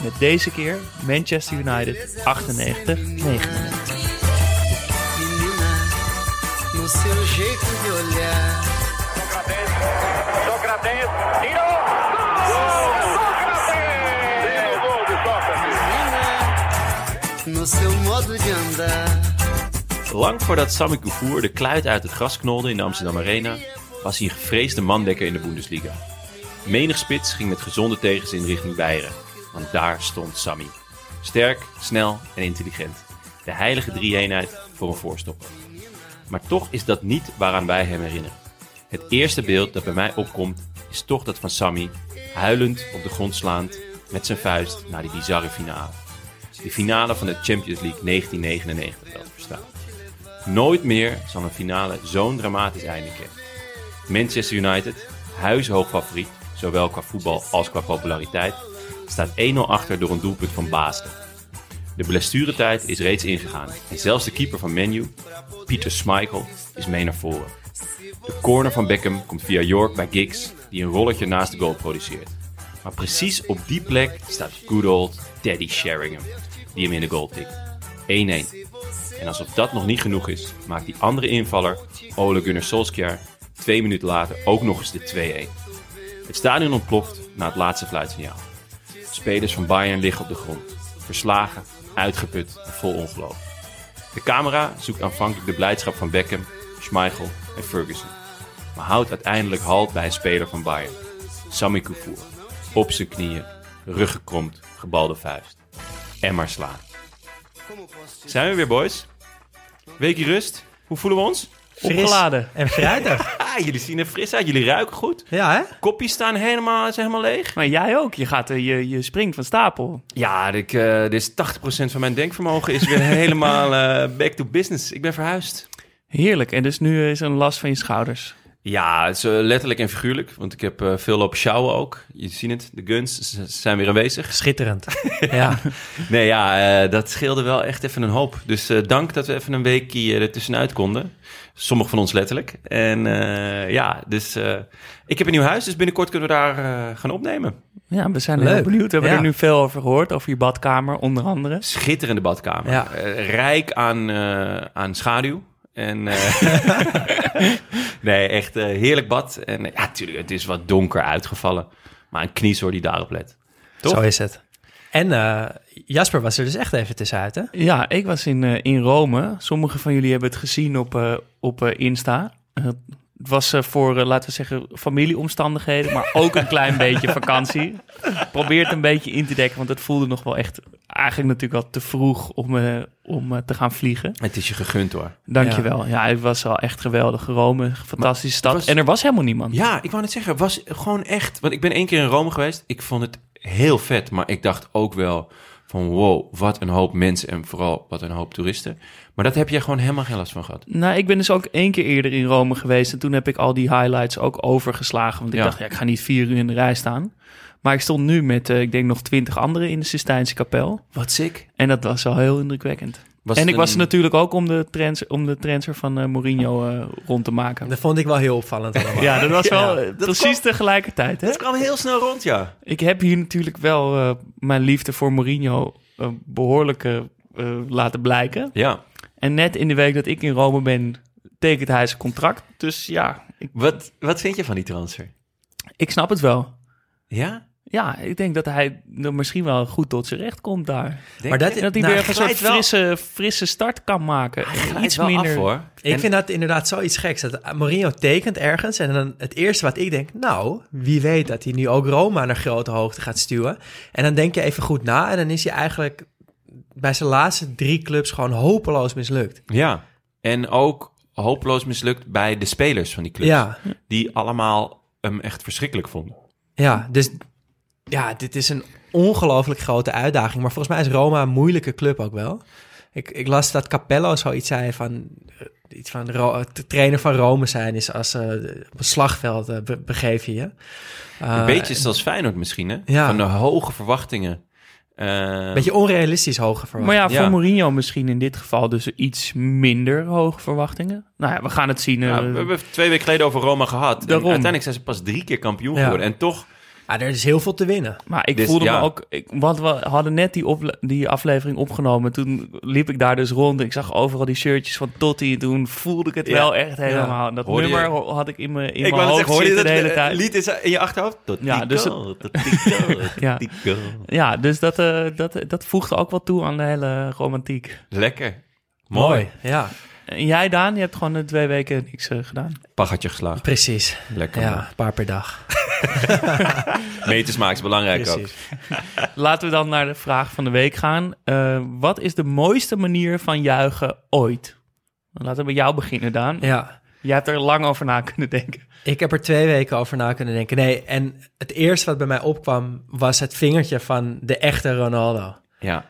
Met deze keer Manchester United 98-99. Menina, no seu jeito de olhar. Sócrates tirou! Menina, no seu modo de andar. Lang voordat Sami Koufour de kluit uit het gras knolde in de Amsterdam Arena, was hij een gevreesde mandekker in de Bundesliga. Menig spits ging met gezonde tegenzin richting Beieren, want daar stond Sammy. Sterk, snel en intelligent. De heilige drie-eenheid voor een voorstopper. Maar toch is dat niet waaraan wij hem herinneren. Het eerste beeld dat bij mij opkomt is toch dat van Sammy, huilend op de grond slaand met zijn vuist naar die bizarre finale. De finale van de Champions League 1999 wel te verstaan. Nooit meer zal een finale zo'n dramatisch einde kennen. Manchester United, huishoog favoriet, zowel qua voetbal als qua populariteit, staat 1-0 achter door een doelpunt van Basel. De blessuretijd is reeds ingegaan en zelfs de keeper van Menu, Pieter Schmeichel, is mee naar voren. De corner van Beckham komt via York bij Giggs, die een rolletje naast de goal produceert. Maar precies op die plek staat good old Teddy Sheringham, die hem in de goal tikt. 1-1. En alsof dat nog niet genoeg is, maakt die andere invaller, Ole Gunnar Solskjaer, twee minuten later ook nog eens de 2-1. Het stadion ontploft na het laatste fluitsignaal. Spelers van Bayern liggen op de grond, verslagen, uitgeput en vol ongeloof. De camera zoekt aanvankelijk de blijdschap van Beckham, Schmeichel en Ferguson, maar houdt uiteindelijk halt bij een speler van Bayern, Sami Koufour. Op zijn knieën, rug gekromd, gebalde vuist. En maar slaan. Zijn we weer, boys? Weekje rust. Hoe voelen we ons? Opgeladen. En fruitig. Ah, jullie zien er fris uit. Jullie ruiken goed. ja, hè? Kopjes staan helemaal, zijn helemaal leeg. Maar jij ook, je, gaat, eh, je, je springt van stapel. Ja, ik, eh dit is 80% van mijn denkvermogen is weer helemaal eh, back to business. Ik ben verhuisd. Heerlijk, en dus nu is een last van je schouders. Ja, het is, eh, letterlijk en figuurlijk. Want ik heb eh, veel lopen sjouwen ook. Je ziet het, de guns zijn weer aanwezig. Schitterend. ja. Nee, ja, eh, dat scheelde wel echt even een hoop. Dus eh, dank dat we even een weekje er tussenuit konden. Sommigen van ons letterlijk. En eh, ja, dus eh, ik heb een nieuw huis. Dus binnenkort kunnen we daar eh, gaan opnemen. Ja, we zijn Leuk. heel benieuwd. We hebben Ja. er nu veel over gehoord, over je badkamer onder andere. Schitterende badkamer. Ja. Rijk aan, eh, aan schaduw. En eh, nee, echt eh, heerlijk bad. En eh, ja, natuurlijk, het is wat donker uitgevallen. Maar een kniezoor die daarop let. Toch? Zo is het. En eh, Jasper was er dus echt even tussenuit, hè? Ja, ik was in, eh, in Rome. Sommigen van jullie hebben het gezien op, eh, op eh, Insta. Het was eh, voor, eh, laten we zeggen, familieomstandigheden, maar ook een klein beetje vakantie. Probeer het een beetje in te dekken, want het voelde nog wel echt eigenlijk natuurlijk al te vroeg om, eh, om te gaan vliegen. Het is je gegund hoor. Dankjewel. Ja. het was wel echt geweldig. Rome, fantastische stad. was- En er was helemaal niemand. Ja, ik wou net zeggen, het was gewoon echt... Want ik ben één keer in Rome geweest. Ik vond het heel vet. Maar ik dacht ook wel van wow, wat een hoop mensen en vooral wat een hoop toeristen. Maar dat heb je gewoon helemaal geen last van gehad. Nou, ik ben dus ook één keer eerder in Rome geweest. En toen heb ik al die highlights ook overgeslagen. Want ik Ja. dacht, ja, ik ga niet vier uur in de rij staan. Maar ik stond nu met, eh, ik denk, nog twintig anderen in de Sistijnse kapel. Wat sick. En dat was wel heel indrukwekkend. Was en ik was er natuurlijk ook om de, trans, om de transfer van eh, Mourinho eh, rond te maken. Dat vond ik wel heel opvallend allemaal. Ja, dat was wel Ja. eh, precies tegelijkertijd. Hè? Het kwam heel snel rond, ja. Ik heb hier natuurlijk wel eh, mijn liefde voor Mourinho eh, behoorlijk eh, eh, laten blijken. Ja. En net in de week dat ik in Rome ben, tekent hij zijn contract. Dus ja, ik, Wat, wat vind je van die transfer? ik snap het wel. Ja? Ja, ik denk dat hij er misschien wel goed tot zijn recht komt daar. Denk Maar dat- dat hij Nou, weer een soort wel- frisse, frisse start kan maken. Hij iets wel minder. af, hoor. Ik En- vind dat inderdaad zoiets geks. Dat Mourinho tekent ergens en dan het eerste wat ik denk... nou, wie weet dat hij nu ook Roma naar grote hoogte gaat stuwen. En dan denk je even goed na en dan is hij eigenlijk... bij zijn laatste drie clubs gewoon hopeloos mislukt. Ja. En ook hopeloos mislukt bij de spelers van die clubs. Ja, Die allemaal hem echt verschrikkelijk vonden. ja, dus ja, dit is een ongelooflijk grote uitdaging. Maar volgens mij is Roma een moeilijke club ook wel. Ik, ik las dat Capello zoiets zei van... eh, Iets van Ro- de trainer van Rome zijn is als eh, op een slagveld eh, be- begeef je je. Een Eh, beetje zoals Feyenoord misschien, hè? Ja. Van de hoge verwachtingen. Eh, Een beetje onrealistisch hoge verwachtingen. Maar ja, voor Ja. Mourinho misschien in dit geval dus iets minder hoge verwachtingen. Nou ja, we gaan het zien. ja, eh, we hebben twee weken geleden over Roma gehad. En uiteindelijk zijn ze pas drie keer kampioen Ja. geworden. En toch, Ja, er is heel veel te winnen. Maar ik Dus, voelde ja. me ook... Ik, want we hadden net die, die aflevering opgenomen. Toen liep ik daar dus rond. Ik zag overal die shirtjes van Totti. En toen voelde ik het Ja. wel echt helemaal. En Dat nummer had ik in mijn, in ik mijn hoofd zeggen, hoor je zitten dat de hele eh, tijd. lied is in je achterhoofd? Ja, dus goal, Ja. Ja, dus dat, eh, dat, dat voegde ook wel toe aan de hele romantiek. Lekker. Mooi. Ja, En jij, Daan, je hebt gewoon eh, twee weken niks eh, gedaan. Paggertje geslagen. precies. Lekker. Ja, een paar per dag. Meters is belangrijk ook. Laten we dan naar de vraag van de week gaan. Eh, wat is de mooiste manier van juichen ooit? Laten we bij jou beginnen, Daan. Ja, Jij hebt er lang over na kunnen denken. ik heb er twee weken over na kunnen denken. Nee, en het eerste wat bij mij opkwam was het vingertje van de echte Ronaldo. Ja.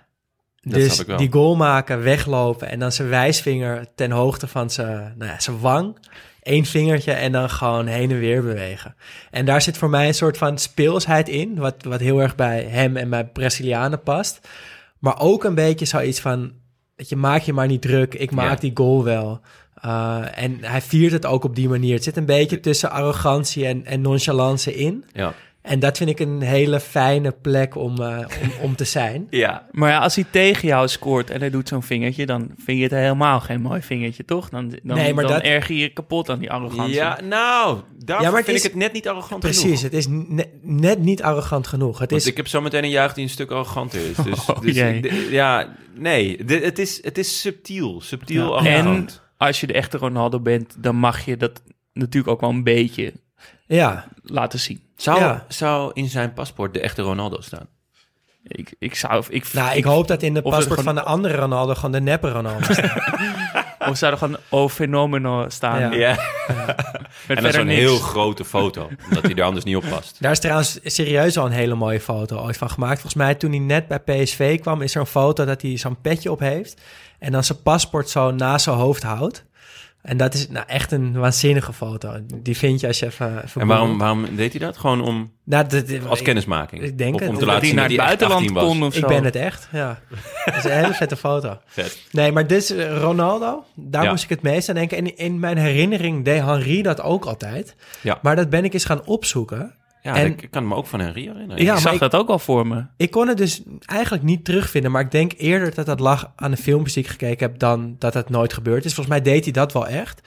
Dat dus die goal maken, weglopen en dan zijn wijsvinger ten hoogte van zijn, nou ja, zijn wang. Eén vingertje en dan gewoon heen en weer bewegen. En daar zit voor mij een soort van speelsheid in, wat, wat heel erg bij hem en bij Brazilianen past. Maar ook een beetje zoiets van, dat je maak je maar niet druk, ik maak Ja. die goal wel. Uh, en hij viert het ook op die manier. Het zit een beetje tussen arrogantie en, en nonchalance in. Ja. En dat vind ik een hele fijne plek om, uh, om, om te zijn. Ja. Maar ja, als hij tegen jou scoort en hij doet zo'n vingertje, dan vind je het helemaal geen mooi vingertje, toch? Dan, dan, Nee, maar dan dat- erger je je kapot aan die arrogantie. Ja, nou, daarvoor Ja, maar vind is- ik het net niet arrogant Precies, genoeg. het is ne- net niet arrogant genoeg. Het Want is, ik heb zo meteen een juich die een stuk arroganter is. Dus, Oh, dus ja, nee, de- het, is, het is subtiel. Subtiel Ja. En arrogant. als je de echte Ronaldo bent, dan mag je dat natuurlijk ook wel een beetje ja, laten zien. Zou, Ja. zou in zijn paspoort de echte Ronaldo staan? Ik, ik zou... Ik, nou, ik hoop dat in de paspoort gewoon- van de andere Ronaldo gewoon de neppe Ronaldo staat. Of zou er gewoon O Fenomeno staan? Ja. Ja. Met En dat is niks. heel grote foto, omdat hij er anders niet op past. Daar is trouwens serieus al een hele mooie foto ooit van gemaakt. Volgens mij toen hij net bij PSV kwam, is er een foto dat hij zo'n petje op heeft. En dan zijn paspoort zo naast zijn hoofd houdt. En dat is nou echt een waanzinnige foto. Die vind je als je even... even En waarom, waarom deed hij dat? Gewoon om, Nou, dat- als ik- kennismaking? ik denk of het. om te laten die zien naar het buitenland 18 was? kon of zo. Ik ben het echt, ja. Dat is een hele vette foto. Vet. Nee, maar dit is eh, Ronaldo. Daar Ja. moest ik het meest aan denken. En in mijn herinnering deed Henri dat ook altijd. Ja. Maar dat ben ik eens gaan opzoeken. Ja, En- ik kan me ook van Henri herinneren. Ja, ik zag ik- dat ook al voor me. Ik kon het dus eigenlijk niet terugvinden. Maar ik denk eerder dat dat lag aan de filmpjes die ik gekeken heb... dan dat het nooit gebeurd is. Volgens mij deed hij dat wel echt.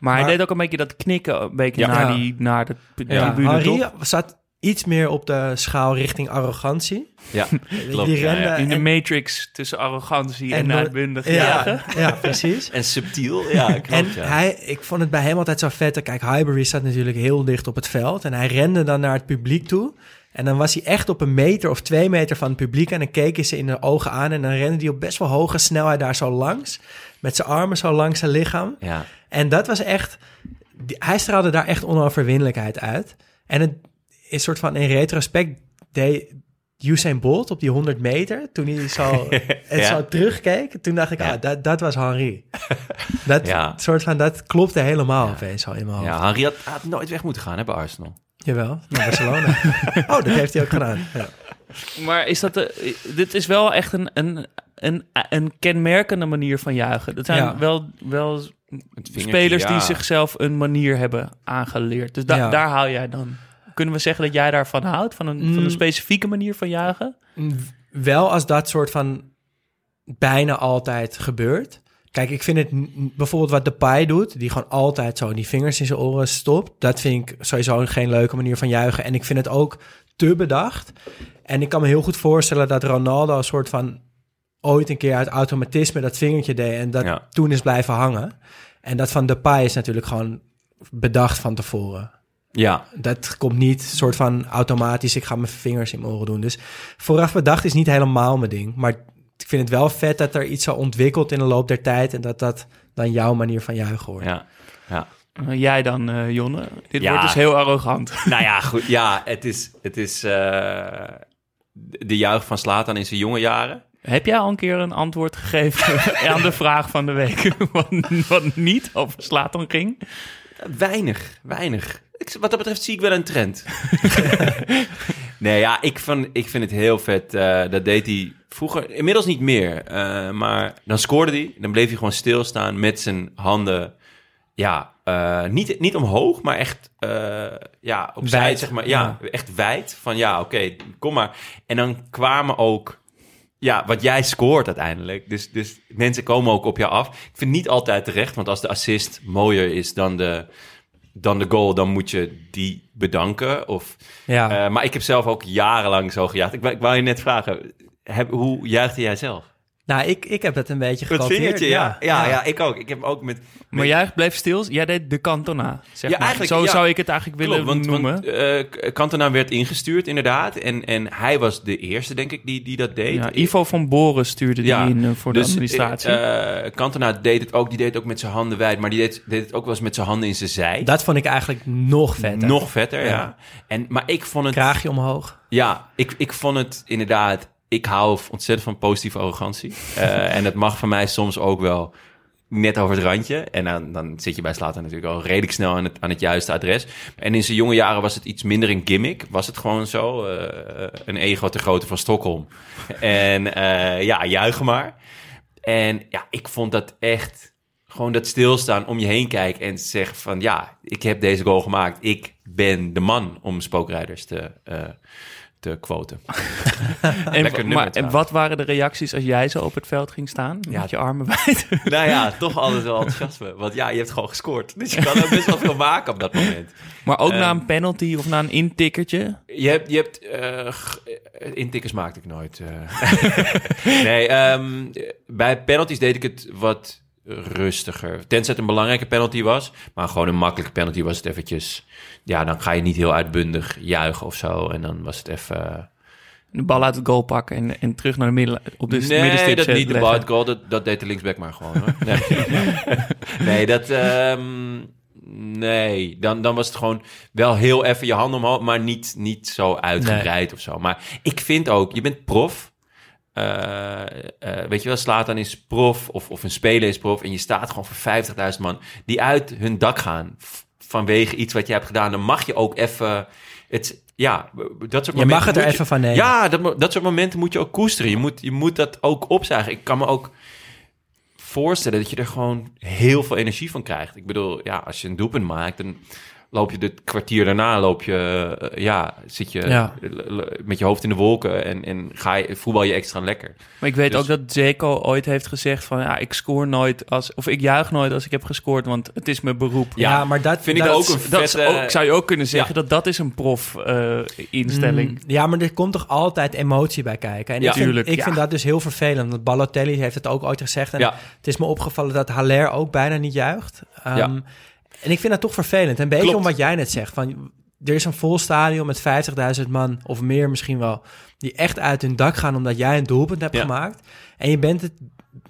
Maar, hij deed ook een beetje dat knikken een beetje Ja. naar, die, naar de Ja. tribune, toch? zat iets meer op de schaal richting arrogantie. Ja, klopt. die ja, rende ja. In de en- matrix tussen arrogantie en, en- uitbundig Ja, jagen. ja, precies. En subtiel, ja, klopt. En ja. hij, ik vond het bij hem altijd zo vet. Kijk, Highbury staat natuurlijk heel dicht op het veld. En hij rende dan naar het publiek toe. En dan was hij echt op een meter of twee meter van het publiek. En dan keken ze in de ogen aan. En dan rende hij op best wel hoge snelheid daar zo langs. Met zijn armen zo langs zijn lichaam. ja. En dat was echt... hij straalde daar echt onoverwinnelijkheid uit. En het is een soort van in retrospect deed Usain Bolt op die 100 meter. Toen hij zo, het Ja. zo terugkeek. Toen dacht ik, Ja. ah, dat, dat was Henri. Dat Ja. soort van, dat klopte helemaal opeens al in mijn hoofd. ja, Henri had, had nooit weg moeten gaan hè, bij Arsenal. Jawel, naar Barcelona. oh, dat heeft hij ook gedaan. Ja. Maar is dat de, dit is wel echt een, een, een, een kenmerkende manier van juichen. Dat zijn Ja. wel, wel spelers die ja. zichzelf een manier hebben aangeleerd. Dus da- Ja. daar hou jij dan. Kunnen we zeggen dat jij daarvan houdt? Van een, van een Mm. specifieke manier van juichen? Wel als dat soort van bijna altijd gebeurt. Kijk, ik vind het bijvoorbeeld wat de paai doet, die gewoon altijd zo die vingers in zijn oren stopt. Dat vind ik sowieso geen leuke manier van juichen. En ik vind het ook te bedacht. En ik kan me heel goed voorstellen dat Ronaldo een soort van ooit een keer uit automatisme dat vingertje deed en dat Ja. toen is blijven hangen. En dat van de paai is natuurlijk gewoon bedacht van tevoren. Ja, Dat komt niet soort van automatisch, ik ga mijn vingers in mijn oren doen. Dus vooraf bedacht is niet helemaal mijn ding. Maar ik vind het wel vet dat er iets zo ontwikkelt in de loop der tijd... en dat dat dan jouw manier van juichen wordt. ja, ja. Eh, jij dan, eh, Jonne? Dit Ja. wordt dus heel arrogant. nou ja, goed. Ja, het is, het is eh, de juich van Slatan in zijn jonge jaren. Heb jij al een keer een antwoord gegeven aan de vraag van de week? wat, wat niet over Slatan ging? Weinig, weinig. Ik, wat dat betreft zie ik wel een trend. nee, ja, ik, van, ik vind het heel vet. eh, dat deed hij vroeger, inmiddels niet meer. eh, maar dan scoorde hij, dan bleef hij gewoon stilstaan met zijn handen. Ja, eh, niet, niet omhoog, maar echt ja, opzij, Wijd, zeg maar. Ja, echt wijd. Van ja, oké, kom maar. En dan kwamen ook ja, wat jij scoort uiteindelijk. Dus, dus mensen komen ook op je af. Ik vind niet altijd terecht, want als de assist mooier is dan de, dan de goal, dan moet je die bedanken. Of, Ja. eh, maar ik heb zelf ook jarenlang zo gejaagd. Ik, wou- ik wou je net vragen, heb, hoe juichte jij zelf? Nou, ik, ik heb het een beetje Het gekopieerd. vingertje, ja. Ja, ja. ik ook. Ik heb ook met... Maar jij bleef stil. Jij deed de Cantona. Zeg Ja, maar. eigenlijk, Zo ja. zou ik het eigenlijk willen Klopt, want, noemen. want eh, Cantona werd ingestuurd inderdaad. En, en hij was de eerste, denk ik, die, die dat deed. ja, Ivo van Boren stuurde die in eh, voor de dus, administratie. eh, eh, Cantona deed het ook. Die deed het ook met zijn handen wijd. Maar die deed, deed het ook wel eens met zijn handen in zijn zij. Dat vond ik eigenlijk nog vetter. Nog vetter, ja. Ja. En, maar ik vond het... Kraagje omhoog. Ja, ik, ik vond het inderdaad... Ik hou ontzettend van positieve arrogantie. Eh, en het mag van mij soms ook wel net over het randje. En dan, dan zit je bij Slater natuurlijk al redelijk snel aan het, aan het juiste adres. En in zijn jonge jaren was het iets minder een gimmick. Was het gewoon zo. eh, een ego te grootte van Stockholm. En eh, ja, juichen maar. En ja, ik vond dat echt... Gewoon dat stilstaan, om je heen kijken en zeggen van... Ja, ik heb deze goal gemaakt. Ik ben de man om spookrijders te, te quoten. en, lekker maar, en wat waren de reacties als jij zo op het veld ging staan? Ja. Met je armen wijd? nou ja, toch altijd wel enthousiasme. Want ja, je hebt gewoon gescoord. Dus je kan er best wel veel maken op dat moment. maar ook na Ehm. een penalty of na een intikkertje? Je hebt, je hebt eh, eh, intikkers maakte ik nooit. eh. nee, ehm, bij penalties deed ik het wat rustiger. Tenzij het een belangrijke penalty was. Maar gewoon een makkelijke penalty was het eventjes... Ja, dan ga je niet heel uitbundig juichen of zo. En dan was het even... De bal uit het goal pakken en, en terug naar de midden, op de nee, middenstip dat niet. De bal uit goal, dat, dat deed de linksback maar gewoon. Hoor. Nee, nee dat... ehm, nee, dan, dan was het gewoon wel heel even je hand omhoog... maar niet, niet zo uitgebreid of zo. Maar ik vind ook, je bent prof... Eh, eh, weet je wel, slaat dan is prof of, of een speler is prof... en je staat gewoon voor 50.000 man die uit hun dak gaan... vanwege iets wat je hebt gedaan. Dan mag je ook even... Het, ja, dat soort Je mag het er je- even van nemen. Ja, dat, dat soort momenten moet je ook koesteren. Je moet, je moet dat ook opzagen. Ik kan me ook voorstellen dat je er gewoon heel veel energie van krijgt. Ik bedoel, ja, als je een doelpunt maakt, dan loop je het kwartier daarna, loop je, eh, ja, zit je Ja. met je hoofd in de wolken en, en ga je, voetbal je extra lekker. Maar ik weet Dus- ook dat Zeko ooit heeft gezegd van... Ja, ik scoor nooit als... Of ik juich nooit als ik heb gescoord, want het is mijn beroep. Ja, Ja, maar dat vind ik dat- ook een Dat vette... ook, zou je ook kunnen zeggen dat dat is een prof-instelling. Mm, ja, maar er komt toch altijd emotie bij kijken. En Ja, ik, vind, tuurlijk, ik vind dat dus heel vervelend. Want Balotelli heeft het ook ooit gezegd. En Ja. het is me opgevallen dat Haller ook bijna niet juicht. Ehm, Ja. En ik vind dat toch vervelend. Een beetje om wat jij net zegt. Van, er is een vol stadion met 50.000 man, of meer misschien wel... die echt uit hun dak gaan omdat jij een doelpunt hebt Ja. gemaakt. En je bent het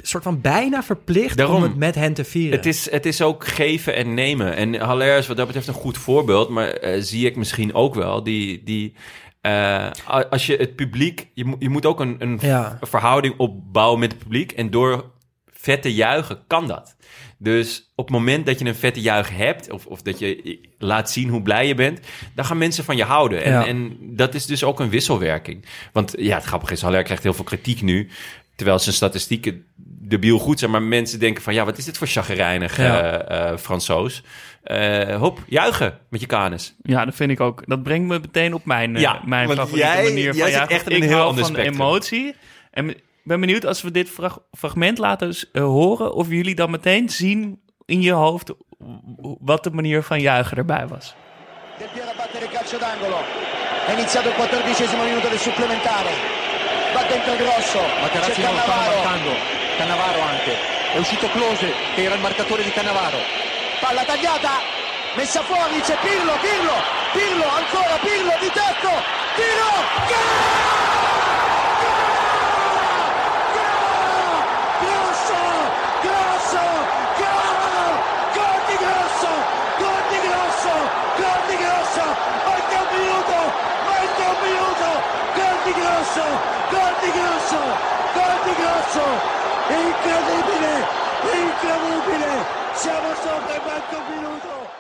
soort van bijna verplicht Daarom. om het met hen te vieren. Het is, het is ook geven en nemen. En Haller is wat dat betreft een goed voorbeeld, maar eh, zie ik misschien ook wel. Die, die, eh, als je het publiek, je, moet- je moet ook een, een Ja. verhouding opbouwen met het publiek. En door vet te juichen kan dat. Dus op het moment dat je een vette juich hebt, of, of dat je laat zien hoe blij je bent, dan gaan mensen van je houden. En, Ja. en dat is dus ook een wisselwerking. Want ja, het grappige is, Haller krijgt heel veel kritiek nu. Terwijl zijn statistieken debiel goed zijn. Maar mensen denken van, ja, wat is dit voor chagrijnig Ja. eh, Fransoos? Eh, hop, juichen met je kanus. Ja, dat vind ik ook. Dat brengt me meteen op mijn, Ja, mijn favoriete jij- manier jij van zit juichen. echt in een heel ander van spectrum. emotie. En ben benieuwd als we dit frag- fragment laten eh, horen... of jullie dan meteen zien in je hoofd... wat de manier van juichen erbij was. Del Piero battere il calcio d'angolo. È iniziato il quattordicesimo minuto del supplementare. Va dentro Grosso. Materazzi C'è non Cannavaro. marcando, Cannavaro anche. È uscito Close che era il marcatore di Cannavaro. Palla tagliata. Messa fuori. C'è Pirlo. Pirlo. Pirlo. Ancora Pirlo di tecco. Tiro. Grosso. Grosso. Gol. Gol di Grosso. Gol di Grosso. Gol di Grosso. Manca un minuto. Manca un minuto. Gol di Grosso. Gol di Grosso. Gol di incredibile! Siamo sopra il quarto minuto!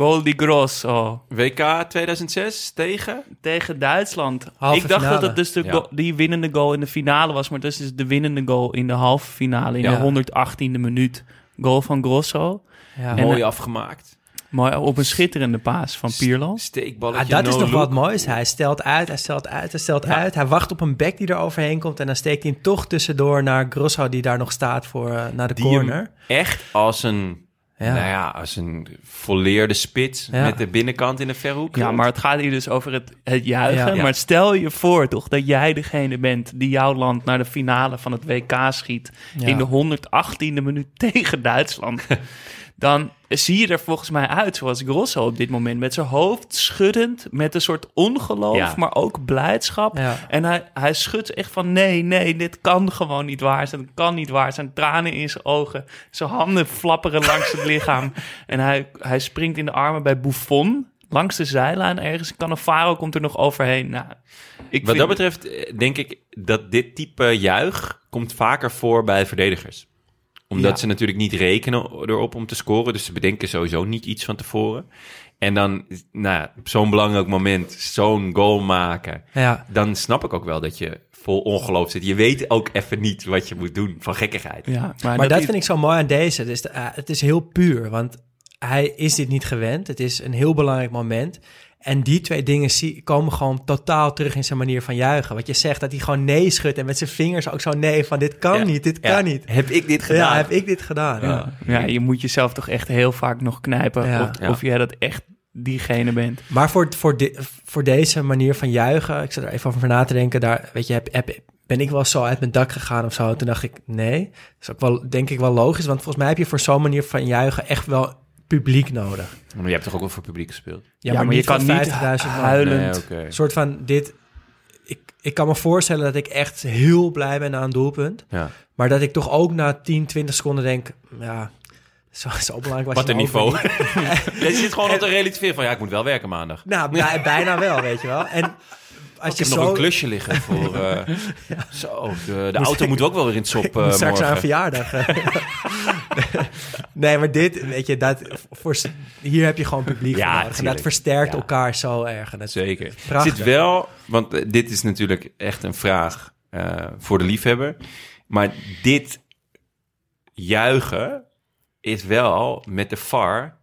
Goal di Grosso WK 2006 tegen? tegen Duitsland. Halve ik dacht finale. dat het dus de Ja. die winnende goal in de finale was, maar dat is dus de winnende goal in de halve finale in Ja. de 118e minuut. Goal van Grosso. Ja. En, Mooi eh, afgemaakt. Mooi op een schitterende paas van Pirlo. Steekballetje, Ah, dat is no nog look. wat moois. Hij stelt uit, hij stelt uit, hij stelt uit. Hij wacht op een back die er overheen komt. En dan steekt hij hem toch tussendoor naar Grosso, die daar nog staat voor eh, naar de Die hem corner. echt als een, Ja. nou ja, als een volleerde spits Ja. met de binnenkant in de verhoek. Ja, maar het gaat hier dus over het, het juichen. Ja. Maar stel je voor toch dat jij degene bent die jouw land naar de finale van het WK schiet. Ja. In de 118e minuut tegen Duitsland. Dan zie je er volgens mij uit zoals Grosso op dit moment. Met zijn hoofd schuddend, met een soort ongeloof, Ja. maar ook blijdschap. Ja. En hij, hij schudt echt van nee, nee, dit kan gewoon niet waar zijn. Het kan niet waar zijn. Tranen in zijn ogen. Zijn handen flapperen langs het lichaam. En hij, hij springt in de armen bij Buffon. Langs de zijlijn ergens. Cannavaro komt er nog overheen. Nou, ik Wat vind- dat betreft eh, denk ik dat dit type juich komt vaker voor bij verdedigers. Omdat Ja. ze natuurlijk niet rekenen erop om te scoren. Dus ze bedenken sowieso niet iets van tevoren. En dan, nou ja, op zo'n belangrijk moment, zo'n goal maken. Ja. Dan snap ik ook wel dat je vol ongeloof zit. Je weet ook even niet wat je moet doen van gekkigheid. Ja, Maar dat, vind ik zo mooi aan deze. Dus, eh, het is heel puur, want hij is dit niet gewend. Het is een heel belangrijk moment. En die twee dingen zie, komen gewoon totaal terug in zijn manier van juichen. Wat je zegt, dat hij gewoon nee schudt en met zijn vingers ook zo nee van dit kan Ja. niet, dit Ja. kan niet. Heb ik dit gedaan? Ja, heb ik dit gedaan? Ja. Ja, je moet jezelf toch echt heel vaak nog knijpen. Ja. Of, Ja. of jij dat echt diegene bent. Maar voor, voor, di- voor deze manier van juichen, ik zat er even over na te denken, daar, weet je, heb, heb, ben ik wel zo uit mijn dak gegaan of zo? Toen dacht ik, nee. Dat is ook wel, denk ik wel logisch, want volgens mij heb je voor zo'n manier van juichen echt wel publiek nodig. Maar je hebt toch ook wel voor publiek gespeeld? Ja, maar, je kan niet 50.000 man. huilend. Nee, soort van dit. Ik, ik kan me voorstellen dat ik echt heel blij ben aan een doelpunt. Ja. Maar dat ik toch ook na 10, 20 seconden denk, ja, zo, zo belangrijk was Wat je een nou niveau. je zit gewoon op te relativeren van ja, ik moet wel werken maandag. Nou, bij- bijna wel, weet je wel. En als Ik je heb zo nog een klusje liggen voor... eh, Zo, de, de auto moet ook wel weer in het sop ik eh, straks morgen. verjaardag. nee, maar dit, weet je, dat, voor, hier heb je gewoon publiek Ja, voor nodig. En dat versterkt Ja. elkaar zo erg. En dat, Zeker. Prachtig. zit wel, want eh, dit is natuurlijk echt een vraag eh, voor de liefhebber. Maar dit juichen is wel met de VAR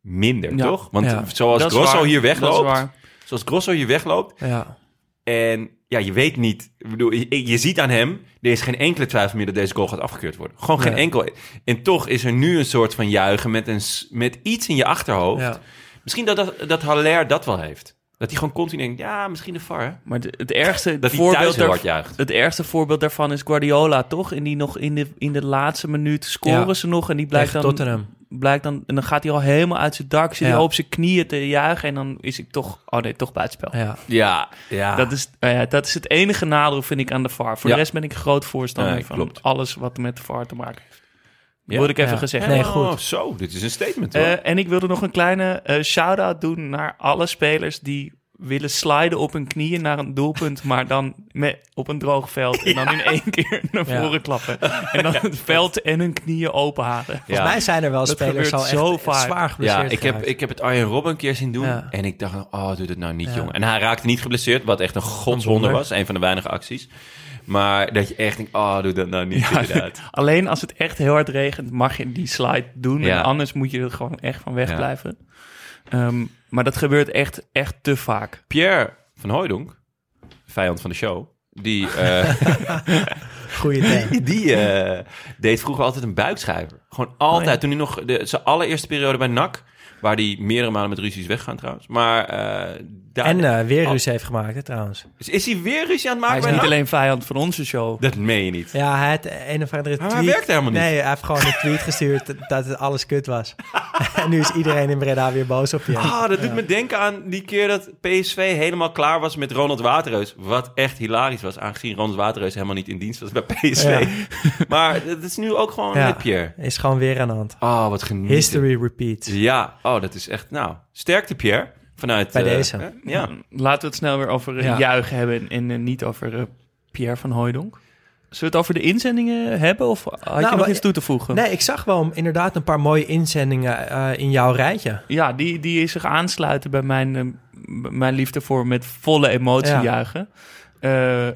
minder, Ja. toch? Want Ja. zoals Grosso hier Dat is wegloopt, waar. Zoals Grosso hier wegloopt, ja. en ja, je weet niet, ik bedoel, je, je ziet aan hem, er is geen enkele twijfel meer dat deze goal gaat afgekeurd worden. Gewoon geen Nee. enkel. En toch is er nu een soort van juichen met, een, met iets in je achterhoofd. Ja. Misschien dat, dat, dat Haller dat wel heeft. Dat hij gewoon continu denkt, ja, misschien de VAR. hè? Maar de- het ergste Dat hij voorbeeld thuis heel daar- hard juicht. Het ergste voorbeeld daarvan is Guardiola, toch? En die nog in de, in de laatste minuut scoren Ja. ze nog. En die blijkt Tegen dan, Tottenham. Blijkt dan... En dan gaat hij al helemaal uit zijn dak. Zit Ja. op zijn knieën te juichen. En dan is ik toch... Oh nee, toch buitenspel. Ja. Ja, ja. Dat, is, ja, dat is het enige nadeel, vind ik, aan de VAR. Voor Ja. de rest ben ik groot voorstander Nee, van klopt. alles wat met de VAR te maken heeft. Ja. Wil ik even Ja. gezegd Nee, goed. Oh, zo, dit is een statement hoor. Eh, en ik wilde nog een kleine eh, shout-out doen naar alle spelers die willen sliden op hun knieën naar een doelpunt, maar dan met, op een droog veld. En dan in één keer naar Ja. voren klappen. En dan het veld en hun knieën openhalen. Volgens Ja. mij zijn er wel Dat spelers gebeurt zo, echt vaak. zwaar ja, geblesseerd ik heb, ik heb het Arjen Robben een keer zien doen. Ja. En ik dacht, oh, doe het nou niet, Ja. jongen. En hij raakte niet geblesseerd, wat echt een godswonder Wonder. was. Een van de weinige acties. Maar dat je echt denkt, oh, doe dat nou niet, inderdaad. Alleen als het echt heel hard regent, mag je die slide doen. Ja. En anders moet je er gewoon echt van Ja. wegblijven. Maar dat gebeurt echt, echt te vaak. Pierre van Hooijdonk, vijand van de show, die, eh, Goeie idee. die eh, deed vroeger altijd een buikschijver. Gewoon altijd. Oh, ja. Toen hij nog, de, zijn allereerste periode bij NAC, waar hij meerdere malen met ruzies weggaan trouwens. Maar eh, daar, En eh, weer ruzie heeft gemaakt, hè, trouwens. is, is hij weer ruzie aan het Hij maken is bij niet alleen vijand van onze show. Dat meen je niet. Ja, hij had een of andere Maar tweet... hij werkt helemaal niet. Nee, hij heeft gewoon een tweet gestuurd dat het alles kut was. en nu is iedereen in Breda weer boos op je. Ah, dat doet me denken aan die keer dat PSV helemaal klaar was met Ronald Waterreus. Wat echt hilarisch was, aangezien Ronald Waterreus helemaal niet in dienst was bij PSV. maar dat is nu ook gewoon Ja. Pierre. Is gewoon weer aan de hand. Oh, wat genieten. History repeats. Ja, oh, dat is echt, nou, sterkte Pierre. Vanuit... Bij eh, deze. eh, ja. Laten we het snel weer over eh, Ja. juichen hebben en eh, niet over Pierre van Hooijdonk. we het over de inzendingen hebben? Of had je Nou, nog iets toe te voegen? Nee, ik zag wel inderdaad een paar mooie inzendingen eh, in jouw rijtje. Ja, die, die zich aansluiten bij mijn, mijn liefde voor met volle emotie Ja. juichen. Eh, eh,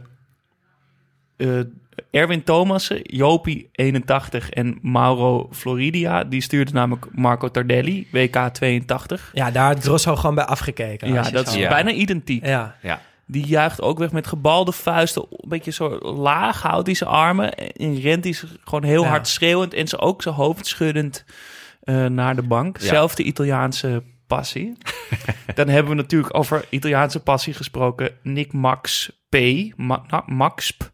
Erwin Thomassen, Jopie 81 en Mauro Floridia. Die stuurde namelijk Marco Tardelli, WK 82. Ja, daar had Grosso gewoon bij afgekeken. Ja, dat is Ja. bijna identiek. Ja, Ja. Die juicht ook weg met gebalde vuisten. Een beetje zo laag houdt hij zijn armen. En rent hij gewoon heel Ja. hard schreeuwend. En ze ook zijn hoofd schuddend eh, naar de bank. Ja. Zelfde Italiaanse passie. Dan hebben we natuurlijk over Italiaanse passie gesproken. Nick Max P. Ma Max P.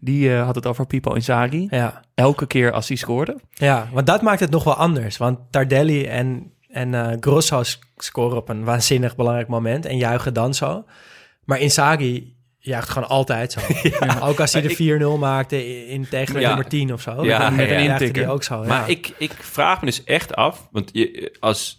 Die eh, had het over Pipo Inzaghi. ja. Elke keer als hij scoorde. ja, want dat maakt het nog wel anders. Want Tardelli en, en eh, Grosso scoren op een waanzinnig belangrijk moment en juichen dan zo. Maar Inzaghi juicht gewoon altijd zo. Ook als hij de 4-0 maakte in, tegen de Ja. nummer 10 of zo. Ja, dan met een juichte intikker. hij ook zo. Maar ja. ik, ik vraag me dus echt af, want je, als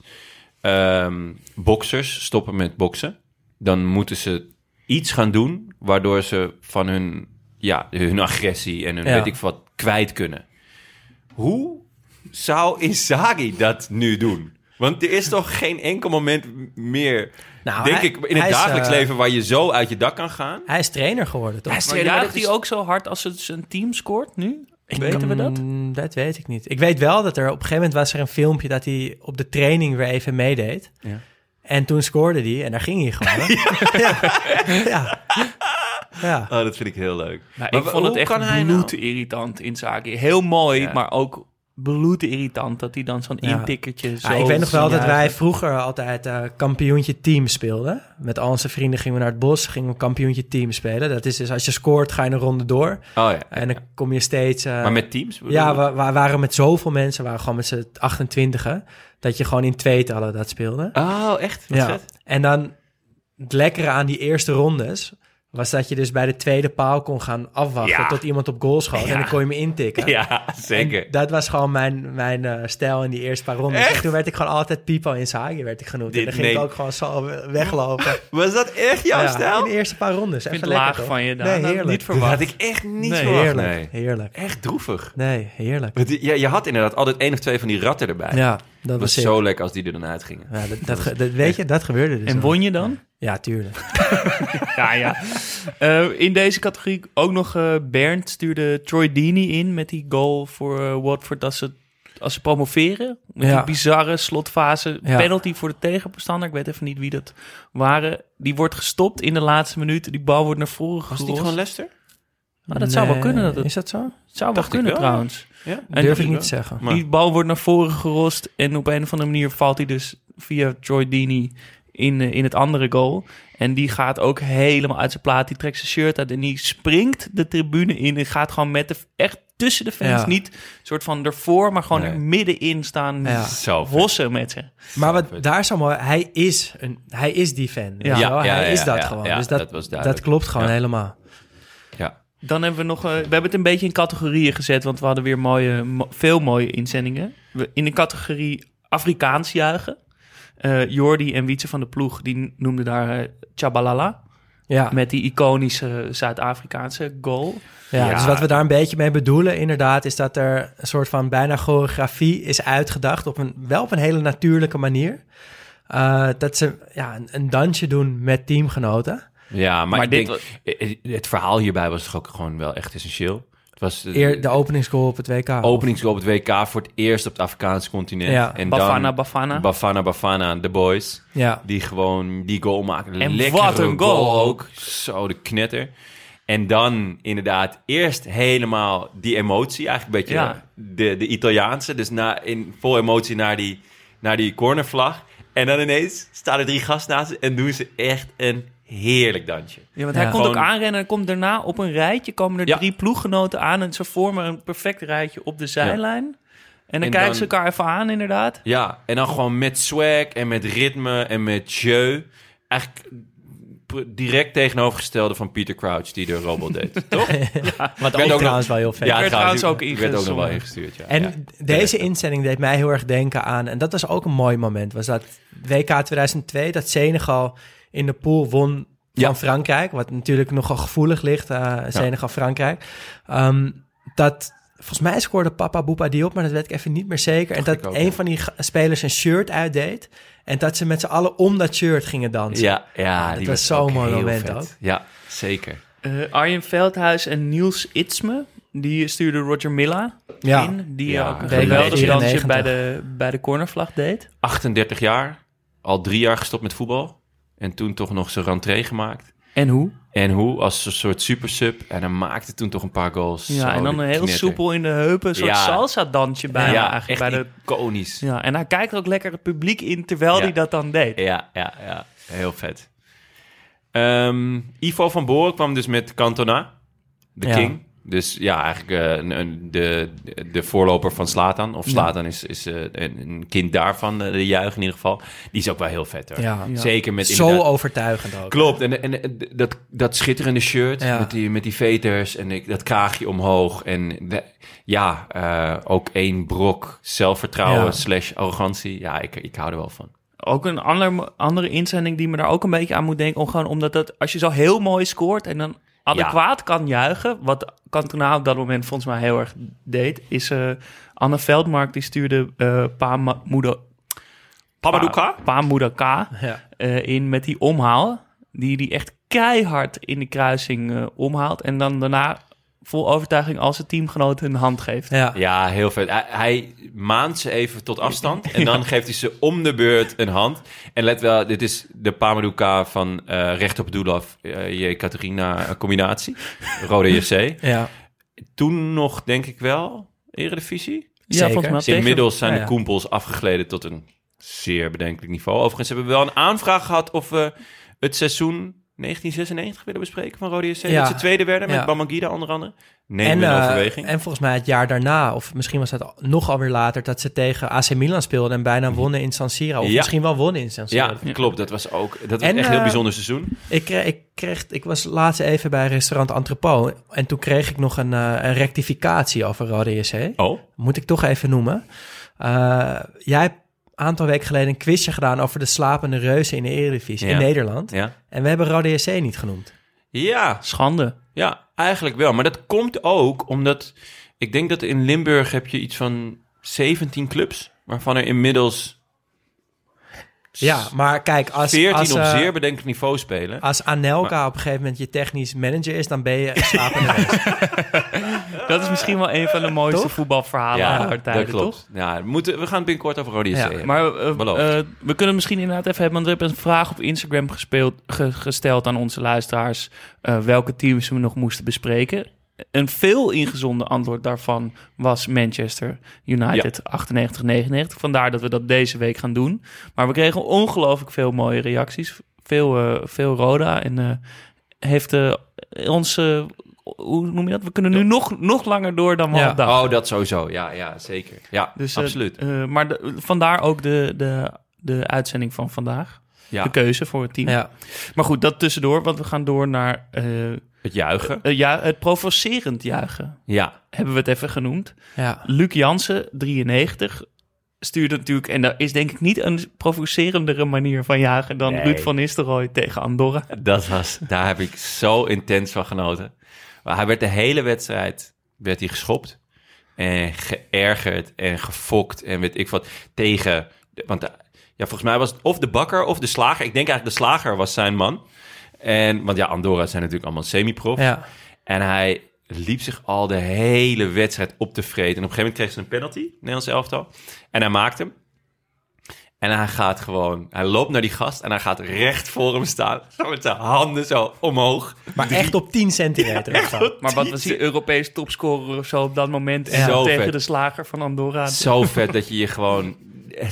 ehm boxers stoppen met boksen, dan moeten ze iets gaan doen waardoor ze van hun, ja, hun agressie en hun Ja. weet ik wat kwijt kunnen. Hoe zou Inzaghi dat nu doen? Want er is toch geen enkel moment meer, Nou, denk hij- ik, in het is, dagelijks eh, leven waar je zo uit je dak kan gaan. Hij is trainer geworden, toch? Hij is trainer, maar juicht dit hij is- ook zo hard als het zijn team scoort nu? Weten we dat? Mm, dat weet ik niet. Ik weet wel dat er op een gegeven moment was er een filmpje dat hij op de training weer even meedeed. Ja. En toen scoorde hij en daar ging hij gewoon. ja. ja. ja. Oh, dat vind ik heel leuk. Maar ik vond het hoe echt kan hij nou- bloedirritant in zaken. Heel mooi, Ja. maar ook bloedirritant dat hij dan zo'n Ja. intikkertje zo... Ja, ik weet nog wel dat wij vroeger altijd eh, kampioentje team speelden. Met al onze vrienden gingen we naar het bos, gingen we kampioentje team spelen. Dat is dus als je scoort, ga je een ronde door. Oh ja. En dan kom je steeds... eh, Maar met teams? Ja, we, we waren met zoveel mensen, we waren gewoon met z'n 28 dat je gewoon in tweetallen dat speelde. Oh, echt? Wat ja. vet. En dan het lekkere aan die eerste rondes was dat je dus bij de tweede paal kon gaan afwachten Ja. tot iemand op goal schoot. En dan kon je me intikken. Ja, zeker. En dat was gewoon mijn, mijn eh, stijl in die eerste paar rondes. En toen werd ik gewoon altijd Pipo Inzaghi werd ik genoemd. Dit en dan ging ik ook gewoon zo we- weglopen. Was dat echt jouw Ja, stijl? In de eerste paar rondes. Ik vind Even het lekker, laag toch? van je, Daan. Nee, Dat had ik heerlijk. niet Dat had ik echt niet Nee, verwacht. heerlijk, Nee. heerlijk. Echt droevig. Nee, heerlijk. Je, je had inderdaad altijd één of twee van die ratten erbij. Ja, dat was was zo lekker als die er dan uitgingen. Ja, dat, dat, weet je, dat gebeurde dus. En won je dan? Ja, tuurlijk. Ja, ja. Eh, in deze categorie ook nog eh Bernd stuurde Troy Deeney in met die goal voor eh, Watford als ze, als ze promoveren. Met Ja. die bizarre slotfase. Ja. Penalty voor de tegenstander. Ik weet even niet wie dat waren. Die wordt gestopt in de laatste minuten. Die bal wordt naar voren Was gerost. het niet gewoon Leicester? Maar dat zou wel kunnen. Dat het Is dat zo? zou wel kunnen wel. trouwens. Ja. En Durf ik niet te zeggen. Maar- Die bal wordt naar voren gerost en op een of andere manier valt hij dus via Troy Deeney in, eh, in het andere goal. En die gaat ook helemaal uit zijn plaat. Die trekt zijn shirt uit en die springt de tribune in en gaat gewoon met de, echt tussen de fans. Ja. Niet soort van ervoor, maar gewoon Nee. er middenin staan Ja. Zo vet. hossen met ze. Maar wat daar is zo mooi, hij is, een, hij is die fan. Ja. hij is ja, dat ja, gewoon. ja, dus dat, dat was dat, klopt gewoon Ja. helemaal. Dan hebben we nog, eh, we hebben het een beetje in categorieën gezet, want we hadden weer mooie, mo- veel mooie inzendingen. We, in de categorie Afrikaans juichen. eh Jordi en Wietse van de Ploeg, die noemden daar eh, Chabalala. Ja. Met die iconische Zuid-Afrikaanse goal. Ja, Ja. dus wat we daar een beetje mee bedoelen, inderdaad, is dat er een soort van bijna choreografie is uitgedacht op een wel op een hele natuurlijke manier. Uh, dat ze ja, een, een dansje doen met teamgenoten. Ja, maar, Maar ik dit denk, het verhaal hierbij was toch ook gewoon wel echt essentieel. Het was de, Eer, de openingsgoal op het WK. openingsgoal op het WK voor het eerst op het Afrikaanse continent. Ja, en Bafana dan Bafana. Bafana Bafana, de boys. Ja, Die gewoon die goal maken. En Lekkere wat een goal ook. Zo, de knetter. En dan inderdaad eerst helemaal die emotie. Eigenlijk een beetje Ja. de, de Italiaanse. Dus na, in vol emotie naar die, naar die cornervlag. En dan ineens staan er drie gasten naast ze en doen ze echt een heerlijk dansje. Ja, want Ja. hij komt ook aanrennen en komt daarna op een rijtje komen er Ja. drie ploeggenoten aan en ze vormen een perfect rijtje op de zijlijn. En dan En kijken dan- ze elkaar even aan inderdaad. Ja, en dan gewoon met swag en met ritme en met jeu. Eigenlijk direct tegenovergestelde van Peter Crouch die de robot deed, toch? wat werd ook ook trouwens wel heel vet. werd trouwens ook ik werd ook nog wel ingestuurd, ja. En Ja. deze inzending deed mij heel erg denken aan, en dat was ook een mooi moment, was dat WK 2002, dat Senegal in de pool won van Ja. Frankrijk, wat natuurlijk nogal gevoelig ligt, eh Senegal-Frankrijk. Ehm, dat, volgens mij scoorde Papa Boepa die op, maar dat weet ik even niet meer zeker. En dat ook, een ja. van die spelers een shirt uitdeed. En dat ze met z'n allen om dat shirt gingen dansen. Ja, ja dat die was zo'n mooi moment vet. ook. Ja, zeker. Eh, Arjen Veldhuis en Niels Itzme, die stuurde Roger Milla Ja. in. Die Ja, ook een geweldig 94. dansje bij de, bij de cornervlag deed. 38 jaar, al drie jaar gestopt met voetbal. En toen toch nog zijn rentree gemaakt. En hoe? En hoe? Als een soort supersub. En hij maakte toen toch een paar goals. Ja, Zo, en dan een heel knetter. soepel in de heupen, een soort Ja. salsa-dansje bijna Ja, eigenlijk. echt Bij de, iconisch. Ja. ja, en hij kijkt ook lekker het publiek in terwijl Ja. hij dat dan deed. ja, ja, Heel vet. Ehm, Ivo van Boren kwam dus met Cantona, de Ja. king. Dus ja, eigenlijk eh, een, een- de, de voorloper van Slatan. Of Slatan is, is eh, een, kind daarvan, eh, de juich in ieder geval. Die is ook wel heel vet hoor. Ja. Ja. Zeker met Zo inderdaad- overtuigend ook. Klopt, en, en, en dat, dat schitterende shirt Ja. met, die, met die veters en ik, dat kraagje omhoog. En de- ja, eh, ook één brok zelfvertrouwen Ja. slash arrogantie. Ja, ik, ik hou er wel van. Ook een ander, andere inzending die me daar ook een beetje aan moet denken. Om gewoon omdat dat, als je zo heel mooi scoort en dan adequaat kan juichen. Wat Cantona op dat moment volgens mij heel erg deed. Is eh, Anne Veldmark die stuurde Pa Ma- Moeder... Pamadouka? Pa Moeder K Ja. eh, in met die omhaal. Die die echt keihard in de kruising omhaalt. En dan daarna vol overtuiging als zijn teamgenoot een hand geeft. Ja. Ja, heel vet. Hij, hij maant ze even tot afstand en dan geeft hij ze om de beurt een hand. En let wel, dit is de Pamadouka van eh recht op doel af, eh, je Katarina combinatie. Rode JC. ja. Toen nog, denk ik wel, Eredivisie. Ja, Zeker. volgens mij Inmiddels zijn Ja, de koempels afgegleden tot een zeer bedenkelijk niveau. Overigens hebben we wel een aanvraag gehad of we het seizoen 1996 willen bespreken van Rode JC. Ja. Dat ze tweede werden met Ja. Bamangida onder andere. Neem En, in eh, overweging. en volgens mij het jaar daarna, of misschien was dat nog alweer later, dat ze tegen AC Milan speelden en bijna wonnen in San Siro. Of Ja. misschien wel wonnen in San Siro. ja, klopt. Dat was ook dat was En, echt een heel eh, bijzonder seizoen. Ik, kreeg, ik, kreeg, ik was laatst even bij restaurant Entrepot en toen kreeg ik nog een, eh, een rectificatie over Rode JC. Oh, Moet ik toch even noemen. Jij aantal weken geleden een quizje gedaan over de slapende reuzen in de Eredivisie Ja. in Nederland. ja. En we hebben Rode JC niet genoemd. Ja, Schande. ja, eigenlijk wel. Maar dat komt ook omdat ik denk dat in Limburg heb je iets van 17 clubs, waarvan er inmiddels Ja, maar kijk, als, 14 als, op eh, zeer bedenkelijk niveau spelen. als Anelka op een gegeven moment je technisch manager is, dan ben je een slapende reus. Dat is misschien wel een van de mooiste Toch? voetbalverhalen ja, aller tijden, dat klopt. toch? Ja, we, moeten, we gaan het binnenkort over Rode Ja. Maar eh, eh, we kunnen misschien inderdaad even hebben, want we hebben een vraag op Instagram gespeeld, ge- gesteld aan onze luisteraars eh, welke teams we nog moesten bespreken. Een veel ingezonden antwoord daarvan was Manchester United 98-99. Vandaar dat we dat deze week gaan doen. Maar we kregen ongelooflijk veel mooie reacties. Veel, veel Roda. En heeft ons... eh, hoe noem je dat? We kunnen nu nog, nog langer door dan we Ja. dachten. Oh, dat sowieso. Ja, ja zeker. Ja, Dus, eh, absoluut. eh, maar de- vandaar ook de, de, de uitzending van vandaag. ja, De keuze voor het team. ja. Maar goed, dat tussendoor, want we gaan door naar eh, het juichen. ja, het provocerend juichen. Ja, Hebben we het even genoemd. ja. Luc Jansen, 93, stuurde natuurlijk... En dat is denk ik niet een provocerendere manier van jagen... dan Nee. Ruud van Nistelrooy tegen Andorra. dat was, daar heb ik zo intens van genoten. Maar hij werd de hele wedstrijd werd hij geschopt. En geërgerd en gefokt en weet ik wat. Tegen, want eh, ja, volgens mij was het of de bakker of de slager. Ik denk eigenlijk de slager was zijn man. En, want ja, Andorra zijn natuurlijk allemaal semi-prof. ja. En hij liep zich al de hele wedstrijd op te vreten. En op een gegeven moment kreeg ze een penalty, Nederlands elftal. En hij maakt hem. En hij gaat gewoon, hij loopt naar die gast en hij gaat recht voor hem staan. Zo met zijn handen zo omhoog. Maar echt op 10 centimeter. Maar wat was hij, Europees topscorer of zo op dat moment... En zo tegen vet. de slager van Andorra. Zo vet dat je je gewoon,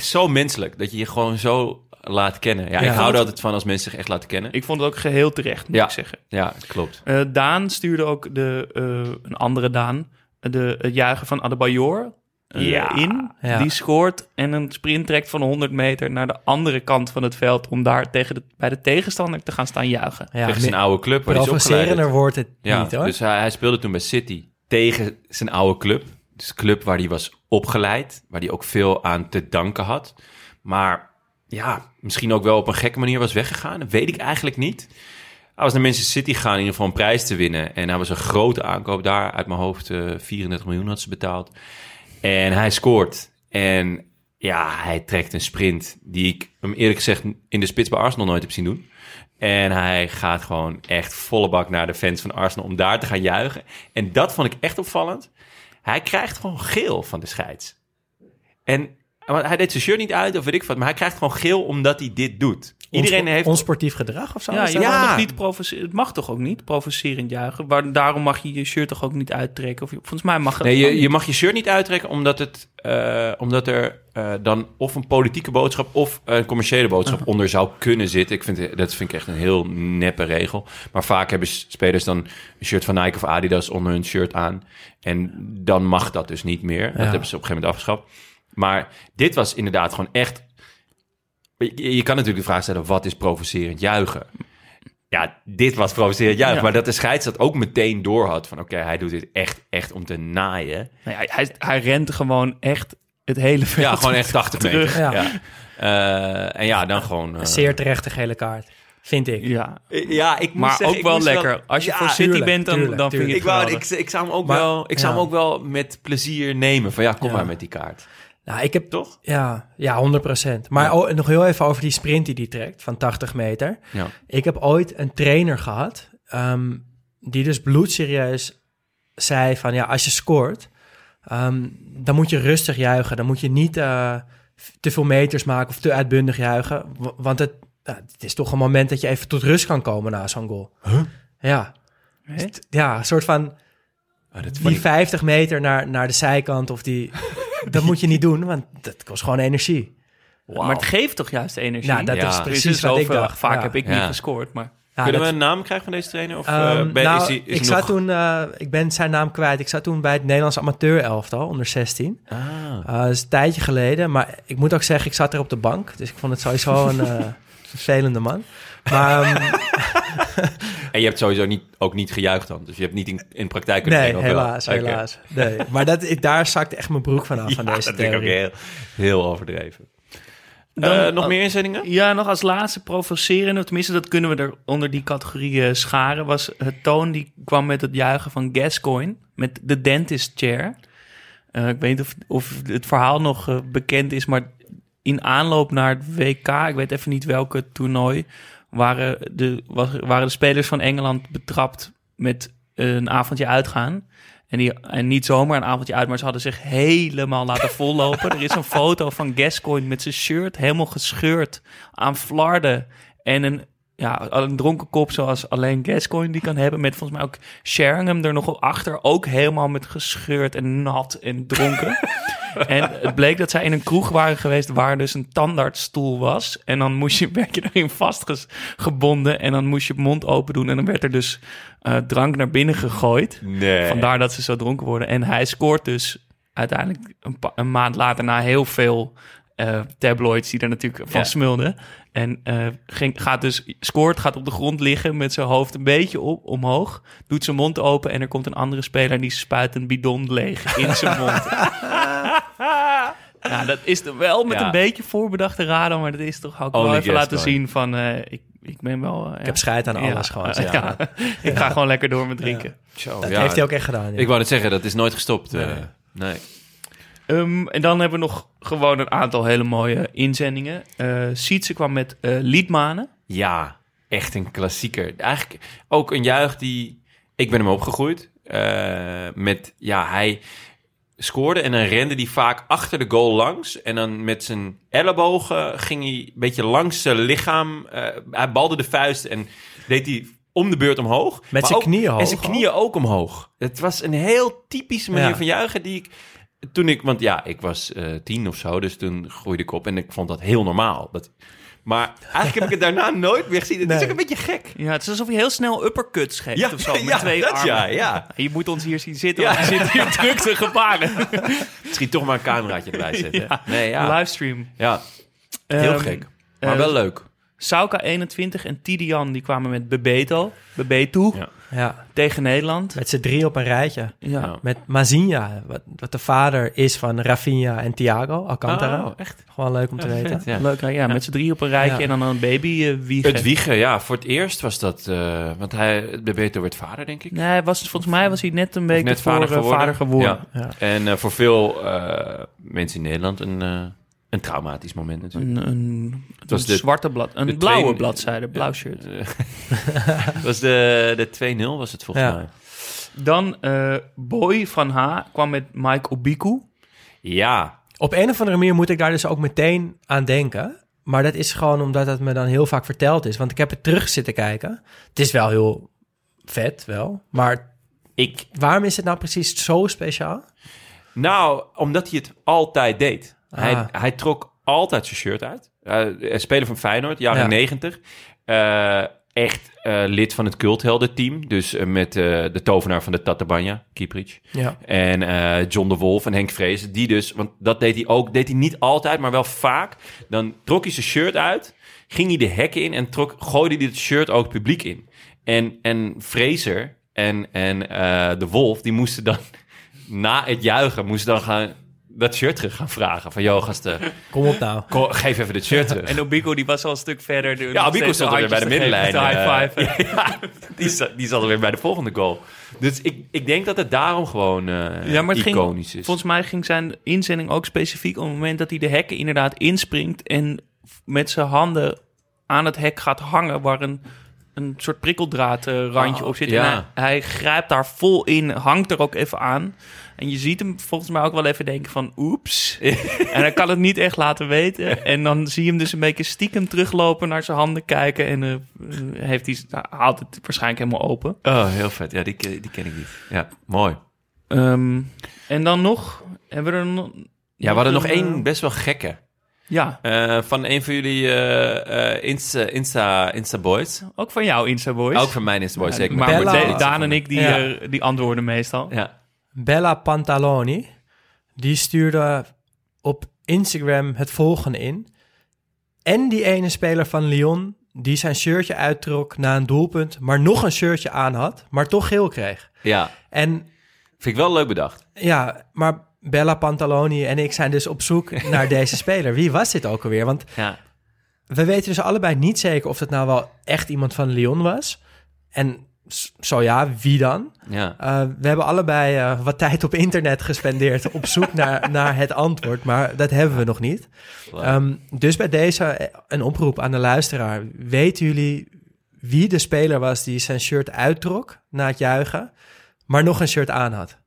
zo menselijk, dat je je gewoon zo laat kennen. Ja, Ja. ik hou er altijd van als mensen zich echt laten kennen. Ik vond het ook geheel terecht, moet Ja. ik zeggen. Ja, klopt. Eh, Daan stuurde ook de, eh, een andere Daan, de, het jagen van Adebayor eh, Ja. in. Ja. Die scoort en een sprint trekt van 100 meter naar de andere kant van het veld... om daar tegen de, bij de tegenstander te gaan staan juichen. Ja, tegen zijn oude club. waar hij is provocerender wordt het Ja, niet hoor. dus hij, hij speelde toen bij City tegen zijn oude club. Dus club waar hij was opgeleid, waar hij ook veel aan te danken had. Maar ja, misschien ook wel op een gekke manier was weggegaan. Dat weet ik eigenlijk niet. Hij was naar Manchester City gegaan in ieder geval een prijs te winnen. En hij was een grote aankoop daar. Uit mijn hoofd eh 34 miljoen had ze betaald. En hij scoort. En ja, hij trekt een sprint die ik hem eerlijk gezegd in de spits bij Arsenal nooit heb zien doen. En hij gaat gewoon echt volle bak naar de fans van Arsenal om daar te gaan juichen. En dat vond ik echt opvallend. Hij krijgt gewoon geel van de scheids. En hij deed zijn shirt niet uit of weet ik wat, maar hij krijgt gewoon geel omdat hij dit doet. Iedereen heeft Onsportief gedrag of zo? Ja, je mag Ja. toch niet provoce- het mag toch ook niet provocerend juichen? Waar, daarom mag je je shirt toch ook niet uittrekken? Of, je- volgens mij mag het Nee, je, je mag je shirt niet uittrekken omdat, het, eh, omdat er eh, dan of een politieke boodschap of een commerciële boodschap onder zou kunnen zitten. Ik vind, dat vind ik echt een heel neppe regel. Maar vaak hebben spelers dan een shirt van Nike of Adidas onder hun shirt aan. En dan mag dat dus niet meer. Dat Ja. hebben ze op een gegeven moment afgeschaft. Maar dit was inderdaad gewoon echt... Je, je kan natuurlijk de vraag stellen, wat is provocerend juichen? Ja, dit was provocerend juichen. Ja. Maar dat de scheids dat ook meteen door had. Van oké, hij doet dit echt, echt om te naaien. Ja, hij, hij rent gewoon echt het hele veld. Ja, gewoon echt 80 meter. terug. Ja. Ja. Eh, en ja, dan gewoon... eh, Zeer terechte gele kaart, vind ik. Ja, Ja, ik moet maar zeggen, ook ik wel lekker. Als je Ja, voor City tuurlijk, bent, dan, tuurlijk, dan vind je tuurlijk. het Ik, wou, ik, ik, zou hem ook Maar- wel, ik zou ja. hem ook wel met plezier nemen. Van ja, kom Ja. maar met die kaart. Nou, ik heb Toch? Ja, ja 100%. Maar oh, nog heel even over die sprint die die trekt van 80 meter. Ja. Ik heb ooit een trainer gehad ehm, die dus bloedserieus zei van ja, als je scoort, ehm, dan moet je rustig juichen. Dan moet je niet eh, te veel meters maken of te uitbundig juichen. Want het, ja, het is toch een moment dat je even tot rust kan komen na zo'n goal. Ja. Hè? Ja, een soort van Ah, die vond ik- 50 meter naar, naar de zijkant of die... dat moet je niet doen, want dat kost gewoon energie. Maar het geeft toch juist energie? Nou, dat Ja. is is precies dus wat ik dacht. Vaak ja. heb ik Ja. niet gescoord, maar... Ja, Kunnen dat- we een naam krijgen van deze trainer? Of, Ehm, eh, ben, nou, is die, is ik, zat nog... toen, eh, ik ben zijn naam kwijt. Ik zat toen bij het Nederlands amateur elftal, onder 16. Ah. Eh, dat is een tijdje geleden. Maar ik moet ook zeggen, ik zat er op de bank. Dus ik vond het sowieso een eh, vervelende man. Maar ehm, En je hebt sowieso niet, ook niet gejuicht dan. Dus je hebt niet in, in praktijk kunnen nee, of wel? helaas, helaas. Nee. Maar dat, ik, daar zakte echt mijn broek vanaf, van Ja, deze dat vind ik ook theorie. heel, heel overdreven. Dan- Eh, nog meer inzendingen? Ja, nog als laatste provocerende, of tenminste dat kunnen we er onder die categorie eh, scharen, was het toon die kwam met het juichen van Gascoigne, met de dentist chair. Eh, ik weet niet of, of het verhaal nog bekend is, maar in aanloop naar het WK, ik weet even niet welke toernooi, waren de, was, waren de spelers van Engeland betrapt met een avondje uitgaan. En, die, en niet zomaar een avondje uit, maar ze hadden zich helemaal laten vollopen. er is een foto van Gascoigne met zijn shirt helemaal gescheurd aan flarden. En een, ja, een dronken kop zoals alleen Gascoigne die kan hebben. Met volgens mij ook Sheringham er nog achter. Ook helemaal met gescheurd en nat en dronken. en het bleek dat zij in een kroeg waren geweest waar dus een tandartsstoel was. En dan moest je, werd je erin vastgebonden. En dan moest je mond open doen. En dan werd er dus eh, drank naar binnen gegooid. Nee. Vandaar dat ze zo dronken worden. En hij scoort dus uiteindelijk een, een maand later na heel veel eh, tabloids die er natuurlijk van Ja. smulden. En eh, ging, gaat dus, scoort, gaat op de grond liggen met zijn hoofd een beetje op, omhoog. Doet zijn mond open en er komt een andere speler en die spuit een bidon leeg in zijn mond. ja, dat is er wel met Ja. een beetje voorbedachte raden, maar dat is toch ook Only wel even laten zien van... eh, ik, ik ben wel... Ik heb scheid aan alles gewoon. ja, Ja. ik ga gewoon lekker door met drinken. Zo, Dat ja. heeft hij ook echt gedaan. ja. Ik wou net zeggen, dat is nooit gestopt. eh, Nee. nee. Ehm, en dan hebben we nog gewoon een aantal hele mooie inzendingen. Eh Sietse kwam met eh Liedmanen. Ja, echt een klassieker. Eigenlijk ook een juich die... Ik ben hem opgegroeid. eh, met, ja, hij scoorde en dan rende hij vaak achter de goal langs. En dan met zijn ellebogen ging hij een beetje langs zijn lichaam. eh, hij balde de vuist en deed hij om de beurt omhoog. Met zijn ook- knieën hoog En zijn knieën ook omhoog. Het was een heel typische manier Ja. van juichen die ik... Toen ik, want ja, ik was eh, tien of zo, dus toen groeide ik op en ik vond dat heel normaal. Dat, maar eigenlijk heb ik het daarna nooit meer gezien. Het is ook een beetje gek. Ja, het is alsof hij heel snel uppercuts geeft Ja, of zo. Met ja, twee dat armen. ja, ja. Je moet ons hier zien zitten, Ja. want we zitten hier druk te gebaren. Misschien toch maar een cameraatje erbij zetten. Ja. Nee, ja. Livestream. ja, heel Ehm, gek. Maar wel leuk. Sauka 21 en Tidian die kwamen met Bebeto, Bebeto Ja. Ja, tegen Nederland. met z'n drie op een rijtje. Ja. Ja. Met Mazinha, wat, wat de vader is van Rafinha en Thiago Alcantara. Oh, echt? Gewoon leuk om te weten. Vet, ja. Leuk, ja, met z'n drie op een rijtje Ja. en dan een baby eh, wiegen. Het wiegen, ja. Voor het eerst was dat... eh, want hij, Bebeto werd vader, denk ik. Nee, was, volgens mij was hij net een beetje net voor vader eh, geworden. vader geworden. Ja. Ja. En eh, voor veel eh, mensen in Nederland een, eh, een traumatisch moment natuurlijk. Een, een, was een de- zwarte blad, een de blauwe bladzijde, blauw shirt. Het was de, de 2-0 was het volgens Ja. mij. Dan eh, Boy van H kwam met Mike Obiku. Ja, Op een of andere manier moet ik daar dus ook meteen aan denken. Maar dat is gewoon omdat het me dan heel vaak verteld is. Want ik heb het terug zitten kijken. Het is wel heel vet, wel. Maar ik... waarom is het nou precies zo speciaal? Nou, omdat hij het altijd deed. Hij, Ah. hij trok altijd zijn shirt uit. Eh, speler van Feyenoord, jaren Ja. 90. Eh, echt eh, lid van het cultheldenteam. Dus eh, met eh, de tovenaar van de Tatabanya, Kieprich. Ja. En eh, John de Wolf en Henk Vrezen. Die dus, want dat deed hij ook, deed hij niet altijd, maar wel vaak. Dan trok hij zijn shirt uit, ging hij de hekken in en trok, gooide hij het shirt ook het publiek in. En, en Fraser en, en eh, de Wolf, die moesten dan na het juichen, moesten dan gaan dat shirt terug gaan vragen. Van, joh gasten, Kom op nou. geef even dit shirt terug. En Obiku die was al een stuk verder. Die Ja, steeds stond er weer bij de middenlijn. eh, ja, die, zat, die zat er weer bij de volgende goal. Dus ik, ik denk dat het daarom gewoon eh Ja, maar het ging, iconisch is. volgens mij ging zijn inzending ook specifiek op het moment dat hij de hekken inderdaad inspringt en met zijn handen aan het hek gaat hangen waar een, een soort prikkeldraadrandje Oh, op zit. ja. En hij, hij grijpt daar vol in, hangt er ook even aan. En je ziet hem volgens mij ook wel even denken van oeps. en hij kan het niet echt laten weten. En dan zie je hem dus een beetje stiekem teruglopen naar zijn handen kijken. En eh, heeft hij, nou, haalt het waarschijnlijk helemaal open. Oh, heel vet. Ja, die, ken- die ken ik niet. Ja, mooi. Ehm, en dan nog, hebben we er nog... Ja, we hadden nog één eh, best wel gekke. Ja, Eh, van een van jullie eh, eh, Insta, Insta, Insta Boys. ook van jou, Insta Boys. Ook van mijn Insta Boys, zeker. Maar Bella- Da- Daan en ik, die, Ja. eh, die antwoorden meestal. Ja. Bella Pantaloni, die stuurde op Instagram het volgende in. En die ene speler van Lyon, die zijn shirtje uittrok na een doelpunt, maar nog een shirtje aan had, maar toch geel kreeg. ja, En vind ik wel leuk bedacht. ja, maar Bella Pantaloni en ik zijn dus op zoek naar deze speler. Wie was dit ook alweer? Want Ja. we weten dus allebei niet zeker of het nou wel echt iemand van Lyon was. En zo ja, wie dan? Ja. Uh, we hebben allebei uh, wat tijd op internet gespendeerd op zoek naar, naar het antwoord, maar dat hebben we nog niet. Um, dus bij deze een oproep aan de luisteraar. Weten jullie wie de speler was die zijn shirt uittrok na het juichen, maar nog een shirt aan had?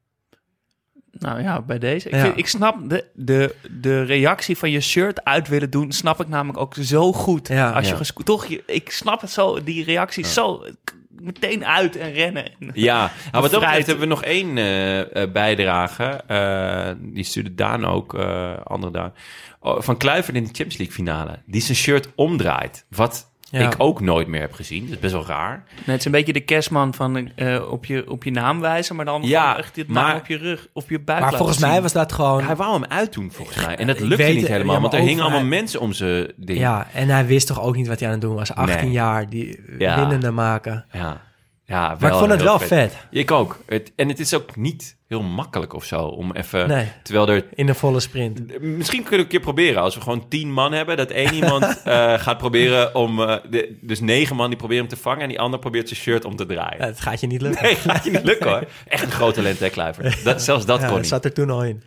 Nou ja, bij deze. Ik, Ja. vind- ik snap de, de, de reactie van je shirt uit willen doen, snap ik namelijk ook zo goed. Ja. Als je Ja. toch, je, ik snap het zo, die reactie zo meteen uit en rennen. Ja, nou, wat dat betreft hebben we nog één eh, eh, bijdrage. Eh, die stuurde Daan ook, eh andere Daan. Oh, van Kluivert in de Champions League finale. Die zijn shirt omdraait. Wat Ja. ik ook nooit meer heb gezien. Dat is best wel raar. Nee, het is een beetje de kerstman van eh, op, je, op je naam wijzen, maar dan Ja, echt dit naam maar- op je rug, op je buik Maar laten volgens mij zien. was dat gewoon... Hij wou hem uitdoen volgens mij. En dat lukte niet helemaal. ja, want er hingen allemaal hij- mensen om zijn ding. Ja, en hij wist toch ook niet wat hij aan het doen was. 18 Nee. jaar, die Ja. winnende maken. Ja, ja Maar ik vond het wel vet. Ik ook. Het, en het is ook niet heel makkelijk of zo om even... Nee. Terwijl er In de volle sprint. Misschien kunnen we een keer proberen. Als we gewoon tien man hebben, dat één iemand eh, gaat proberen om. eh, de, dus negen man die proberen hem te vangen en die ander probeert zijn shirt om te draaien. Ja, het gaat je niet lukken. Nee, gaat je niet lukken hoor. Echt een groot talent. Dat, zelfs dat Ja, kon dat niet. zat er toen al in.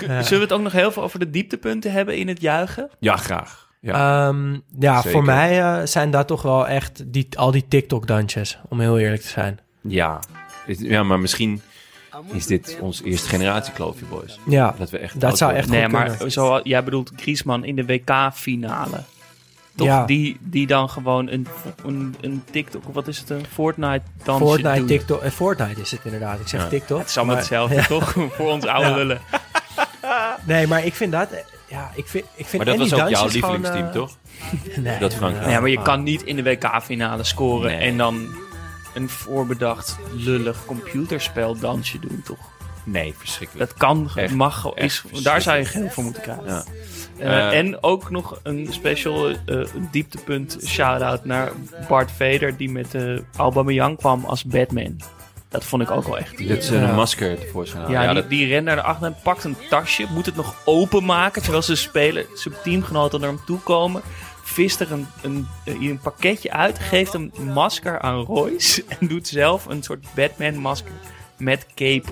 Zullen we het ook nog heel veel over de dieptepunten hebben in het juichen? Ja, graag. Ja. Ehm, ja, Zeker. voor mij eh, zijn dat toch wel echt die, al die TikTok-dansjes, om heel eerlijk te zijn. ja. Is- ja, maar misschien is dit ons eerste generatie Clovey Boys. Ja, Dat we echt dat zou worden. echt Nee, maar kunnen. zo, jij bedoelt Griezmann in de WK-finale. Toch? Ja. Die, die dan gewoon een, een, een TikTok, of wat is het, een Fortnite-dansje Fortnite, doen. TikTok, eh, Fortnite is het inderdaad. Ik zeg Ja. TikTok. Het is allemaal maar- hetzelfde, toch? Voor ons oude Ja. lullen. Nee, maar ik vind dat... Ja, ik vind, ik vind Maar dat was ook jouw gewoon, lievelingsteam, eh, toch? Nee, Dat Frankrijk. Ja, maar je kan niet in de WK-finale scoren Nee. en dan een voorbedacht, lullig computerspel dansje doen, toch? Nee, verschrikkelijk. Dat kan, Echt, mag, echt is, daar zou je geld voor moeten krijgen. Ja. Eh, Eh, en ook nog een special eh, een dieptepunt shout-out naar Bart Vader... die met uh, Aubameyang kwam als Batman. Dat vond ik ook wel echt. Dit is een masker tevoorschijn halen. Ja, Ja, die, dat, die rent naar de achter en pakt een tasje. Moet het nog openmaken terwijl zijn speler, zijn teamgenoten naar hem toe komen. Vist er een, een, een pakketje uit. Geeft een masker aan Royce. En doet zelf een soort Batman-masker met cape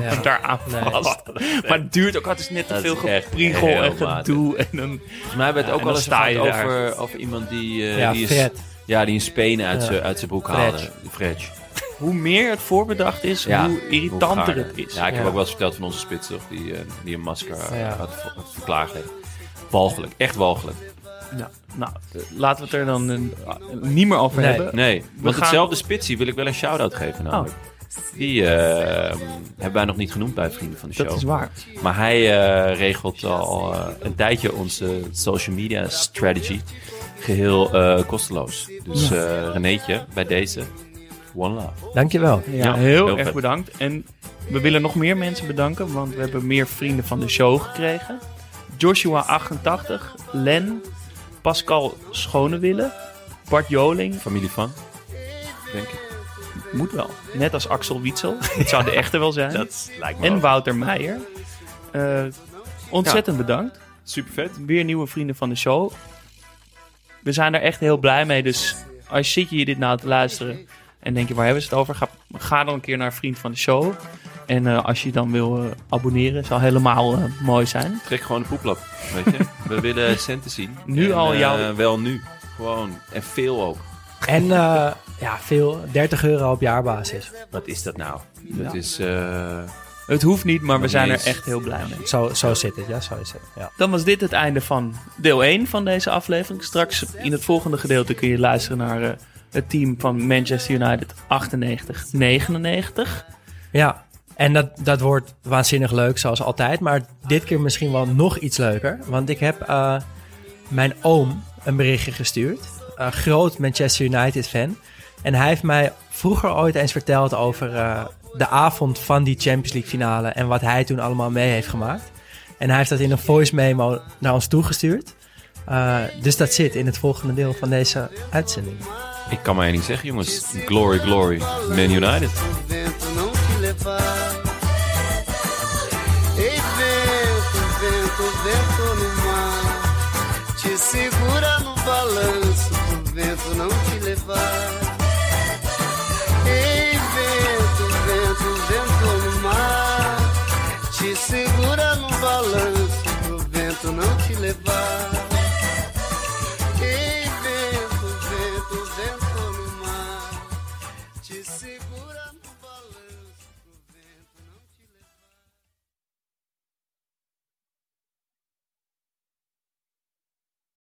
Ja. daaraan Nee. vast. Maar het duurt ook altijd net te Dat veel gepriegel en gedoe. En dan, volgens mij hebben we het ook wel eens gehad daar. over, over iemand die, eh, Ja, die, is, Fred. ja, die een spenen uit Ja. zijn uit zijn broek Fred. haalde. Fred. Hoe meer het voorbedacht is, Ja, hoe irritanter het is. Ja, ik heb Ja. ook wel eens verteld van onze spits, toch? Die, eh, die een masker eh, Ja. had, had verklaard heeft. Walgelijk, echt walgelijk. Ja, nou, eh, laten we het er dan eh, niet meer over Nee. hebben. Nee, want gaan- hetzelfde spitsie wil ik wel een shout-out geven namelijk. Die eh, hebben wij nog niet genoemd bij Vrienden van de Show. Dat is waar. Maar hij eh, regelt al eh, een tijdje onze social media strategy. Geheel eh, kosteloos. Dus eh Renéetje, bij deze, one love. Dankjewel. Ja, Ja, heel, heel erg vet. bedankt. En we willen nog meer mensen bedanken, want we hebben meer vrienden van de show gekregen. Joshua88, Len, Pascal Schonewille, Bart Joling, Familie van, denk ik. moet wel. Net als Axel Wietsel, het zou de echte wel zijn. Dat lijkt me en ook. Wouter Meijer. Eh, ontzettend bedankt. super vet. Weer nieuwe vrienden van de show. We zijn er echt heel blij mee, dus als zit je hier dit nou te luisteren en denk je waar hebben ze het over, ga, ga dan een keer naar Vriend van de Show. En eh, als je dan wil eh, abonneren, zou helemaal eh, mooi zijn. Trek gewoon de poeplap, weet je. We willen centen zien. Nu En, al jouw- Wel nu. Gewoon. En veel ook. En eh, ja, veel. 30 euro op jaarbasis. Wat is dat nou? Dat Ja. is... eh, Het hoeft niet, maar we zijn er echt heel blij mee. Zo, zo zit het, ja, zo is het. Ja. Dan was dit het einde van deel 1 van deze aflevering. Straks in het volgende gedeelte kun je luisteren naar eh, het team van Manchester United 98-99. Ja, en dat, dat wordt waanzinnig leuk zoals altijd. Maar dit keer misschien wel nog iets leuker. Want ik heb eh, mijn oom een berichtje gestuurd. Een groot Manchester United fan. En hij heeft mij vroeger ooit eens verteld over eh, de avond van die Champions League finale. En wat hij toen allemaal mee heeft gemaakt. En hij heeft dat in een voice memo naar ons toegestuurd. Eh, dus dat zit in het volgende deel van deze uitzending. Ik kan maar één ding zeggen, jongens. Glory, glory. Man United. Te